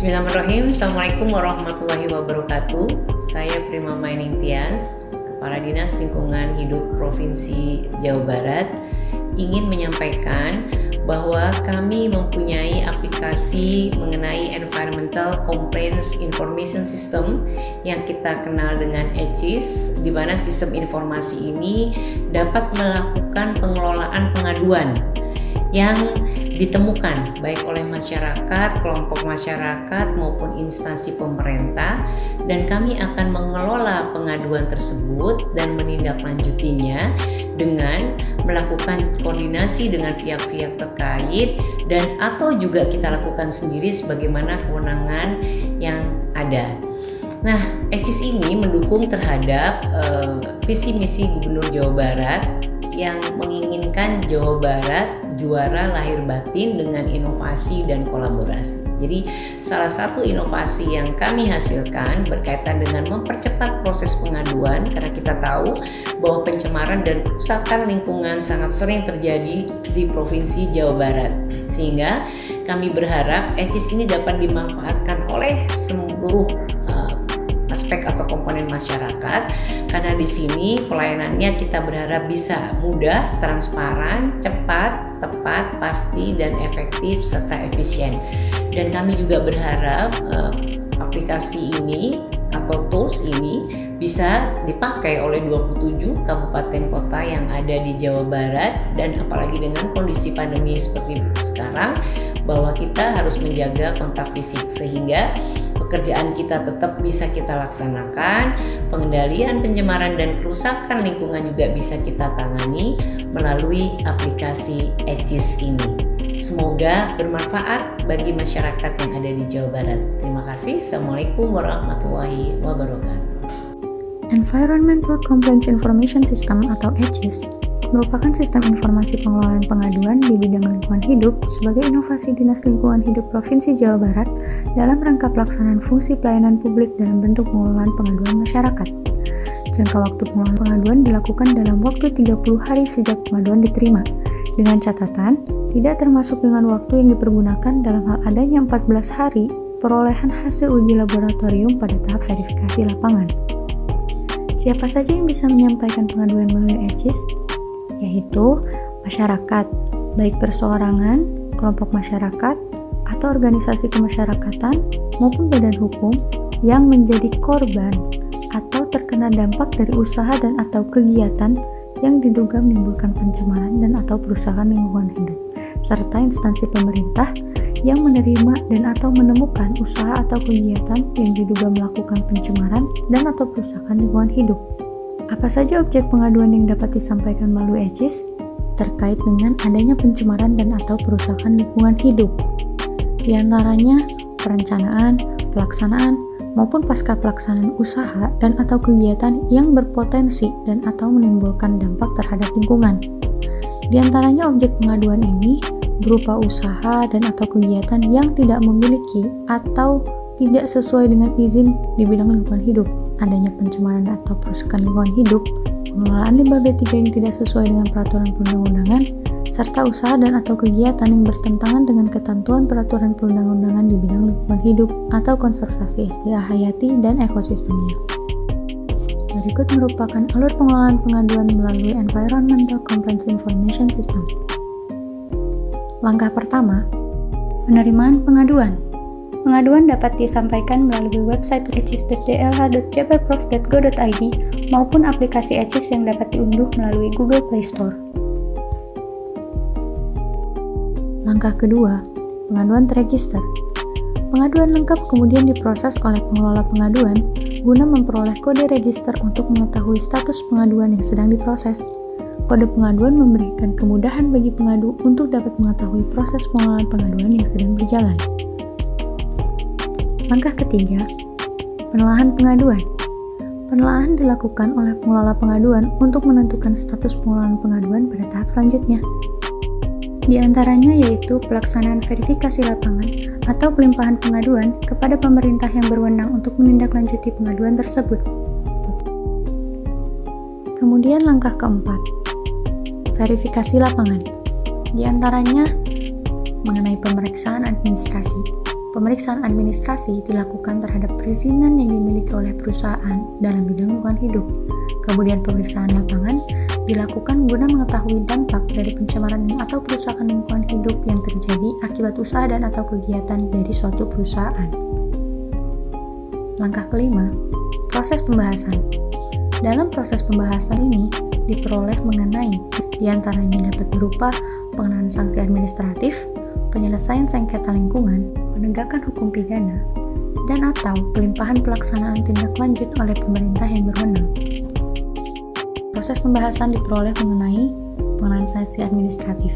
Bismillahirrahmanirrahim. Assalamualaikum warahmatullahi wabarakatuh. Saya Prima Maining Tias, Kepala Dinas Lingkungan Hidup Provinsi Jawa Barat, ingin menyampaikan bahwa kami mempunyai aplikasi mengenai Environmental Complaints Information System yang kita kenal dengan ECIS, di mana sistem informasi ini dapat melakukan pengelolaan pengaduan yang ditemukan baik oleh masyarakat, kelompok masyarakat maupun instansi pemerintah dan kami akan mengelola pengaduan tersebut dan menindaklanjutinya dengan melakukan koordinasi dengan pihak-pihak terkait dan atau juga kita lakukan sendiri sebagaimana kewenangan yang ada. Nah, ECIS ini mendukung terhadap uh, visi misi Gubernur Jawa Barat yang menginginkan Jawa Barat juara lahir batin dengan inovasi dan kolaborasi. Jadi salah satu inovasi yang kami hasilkan berkaitan dengan mempercepat proses pengaduan karena kita tahu bahwa pencemaran dan kerusakan lingkungan sangat sering terjadi di Provinsi Jawa Barat. Sehingga kami berharap ECIS ini dapat dimanfaatkan oleh seluruh aspek atau komponen masyarakat karena di sini pelayanannya kita berharap bisa mudah, transparan, cepat, tepat, pasti dan efektif serta efisien. Dan kami juga berharap uh, aplikasi ini atau tools ini bisa dipakai oleh 27 kabupaten kota yang ada di Jawa Barat dan apalagi dengan kondisi pandemi seperti sekarang bahwa kita harus menjaga kontak fisik sehingga pekerjaan kita tetap bisa kita laksanakan, pengendalian pencemaran dan kerusakan lingkungan juga bisa kita tangani melalui aplikasi ECIS ini. Semoga bermanfaat bagi masyarakat yang ada di Jawa Barat. Terima kasih. Assalamualaikum warahmatullahi wabarakatuh. Environmental Complaints Information System atau ECIS merupakan sistem informasi pengelolaan pengaduan di bidang lingkungan hidup sebagai inovasi Dinas Lingkungan Hidup Provinsi Jawa Barat dalam rangka pelaksanaan fungsi pelayanan publik dalam bentuk pengelolaan pengaduan masyarakat. Jangka waktu pengelolaan pengaduan dilakukan dalam waktu 30 hari sejak pengaduan diterima, dengan catatan tidak termasuk dengan waktu yang dipergunakan dalam hal adanya 14 hari perolehan hasil uji laboratorium pada tahap verifikasi lapangan. Siapa saja yang bisa menyampaikan pengaduan melalui ECIS? Yaitu masyarakat, baik perseorangan, kelompok masyarakat, atau organisasi kemasyarakatan maupun badan hukum yang menjadi korban atau terkena dampak dari usaha dan atau kegiatan yang diduga menimbulkan pencemaran dan atau perusahaan lingkungan hidup serta instansi pemerintah yang menerima dan atau menemukan usaha atau kegiatan yang diduga melakukan pencemaran dan atau perusahaan lingkungan hidup. Apa saja objek pengaduan yang dapat disampaikan melalui ECIS terkait dengan adanya pencemaran dan atau perusakan lingkungan hidup? Di antaranya perencanaan, pelaksanaan, maupun pasca pelaksanaan usaha dan atau kegiatan yang berpotensi dan atau menimbulkan dampak terhadap lingkungan. Di antaranya objek pengaduan ini berupa usaha dan atau kegiatan yang tidak memiliki atau tidak sesuai dengan izin di bidang lingkungan hidup adanya pencemaran atau perusakan lingkungan hidup, pengelolaan limbah B3 yang tidak sesuai dengan peraturan perundang-undangan, serta usaha dan atau kegiatan yang bertentangan dengan ketentuan peraturan perundang-undangan di bidang lingkungan hidup atau konservasi SDA hayati dan ekosistemnya. Berikut merupakan alur pengelolaan pengaduan melalui Environmental Complaints Information System. Langkah pertama, penerimaan pengaduan. Pengaduan dapat disampaikan melalui website ecis.dlh.jabarprof.go.id maupun aplikasi ECIS yang dapat diunduh melalui Google Play Store. Langkah kedua, pengaduan terregister. Pengaduan lengkap kemudian diproses oleh pengelola pengaduan guna memperoleh kode register untuk mengetahui status pengaduan yang sedang diproses. Kode pengaduan memberikan kemudahan bagi pengadu untuk dapat mengetahui proses pengelolaan pengaduan yang sedang berjalan. Langkah ketiga, penelahan pengaduan. Penelahan dilakukan oleh pengelola pengaduan untuk menentukan status pengelolaan pengaduan pada tahap selanjutnya. Di antaranya yaitu pelaksanaan verifikasi lapangan atau pelimpahan pengaduan kepada pemerintah yang berwenang untuk menindaklanjuti pengaduan tersebut. Kemudian langkah keempat, verifikasi lapangan. Di antaranya mengenai pemeriksaan administrasi, pemeriksaan administrasi dilakukan terhadap perizinan yang dimiliki oleh perusahaan dalam bidang lingkungan hidup. Kemudian pemeriksaan lapangan dilakukan guna mengetahui dampak dari pencemaran atau perusakan lingkungan hidup yang terjadi akibat usaha dan atau kegiatan dari suatu perusahaan. Langkah kelima, proses pembahasan. Dalam proses pembahasan ini diperoleh mengenai di antaranya dapat berupa pengenaan sanksi administratif, penyelesaian sengketa lingkungan, penegakan hukum pidana, dan atau pelimpahan pelaksanaan tindak lanjut oleh pemerintah yang berwenang. Proses pembahasan diperoleh mengenai pengenaan sanksi administratif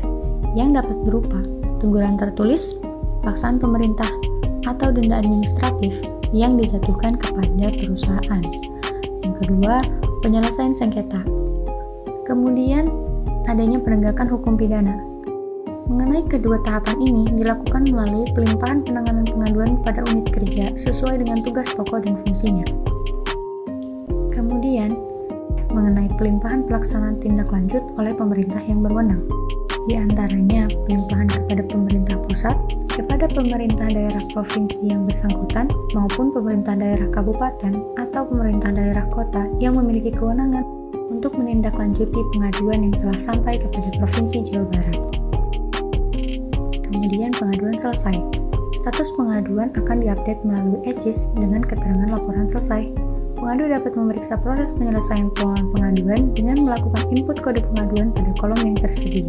yang dapat berupa teguran tertulis, paksaan pemerintah, atau denda administratif yang dijatuhkan kepada perusahaan. Yang kedua, penyelesaian sengketa. Kemudian, adanya penegakan hukum pidana Mengenai kedua tahapan ini dilakukan melalui pelimpahan penanganan pengaduan pada unit kerja sesuai dengan tugas pokok dan fungsinya. Kemudian, mengenai pelimpahan pelaksanaan tindak lanjut oleh pemerintah yang berwenang, di antaranya pelimpahan kepada pemerintah pusat, kepada pemerintah daerah provinsi yang bersangkutan, maupun pemerintah daerah kabupaten atau pemerintah daerah kota yang memiliki kewenangan untuk menindaklanjuti pengaduan yang telah sampai kepada Provinsi Jawa Barat kemudian pengaduan selesai. Status pengaduan akan diupdate melalui ECIS dengan keterangan laporan selesai. Pengadu dapat memeriksa proses penyelesaian pengaduan dengan melakukan input kode pengaduan pada kolom yang tersedia.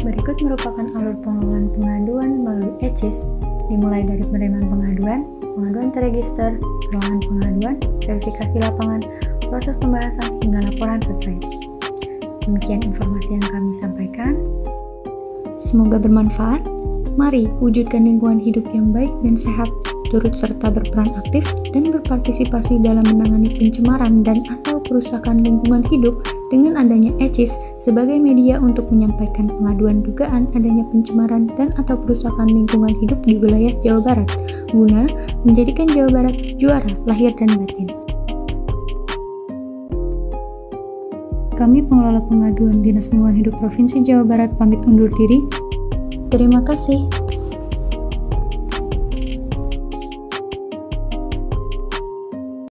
Berikut merupakan alur pengelolaan pengaduan melalui ECIS, dimulai dari penerimaan pengaduan, pengaduan terregister, pengelolaan pengaduan, verifikasi lapangan, proses pembahasan, hingga laporan selesai. Demikian informasi yang kami sampaikan. Semoga bermanfaat. Mari wujudkan lingkungan hidup yang baik dan sehat, turut serta berperan aktif dan berpartisipasi dalam menangani pencemaran dan atau kerusakan lingkungan hidup dengan adanya ECIS sebagai media untuk menyampaikan pengaduan dugaan adanya pencemaran dan atau kerusakan lingkungan hidup di wilayah Jawa Barat, guna menjadikan Jawa Barat juara lahir dan batin. Kami pengelola pengaduan Dinas Lingkungan Hidup Provinsi Jawa Barat pamit undur diri. Terima kasih.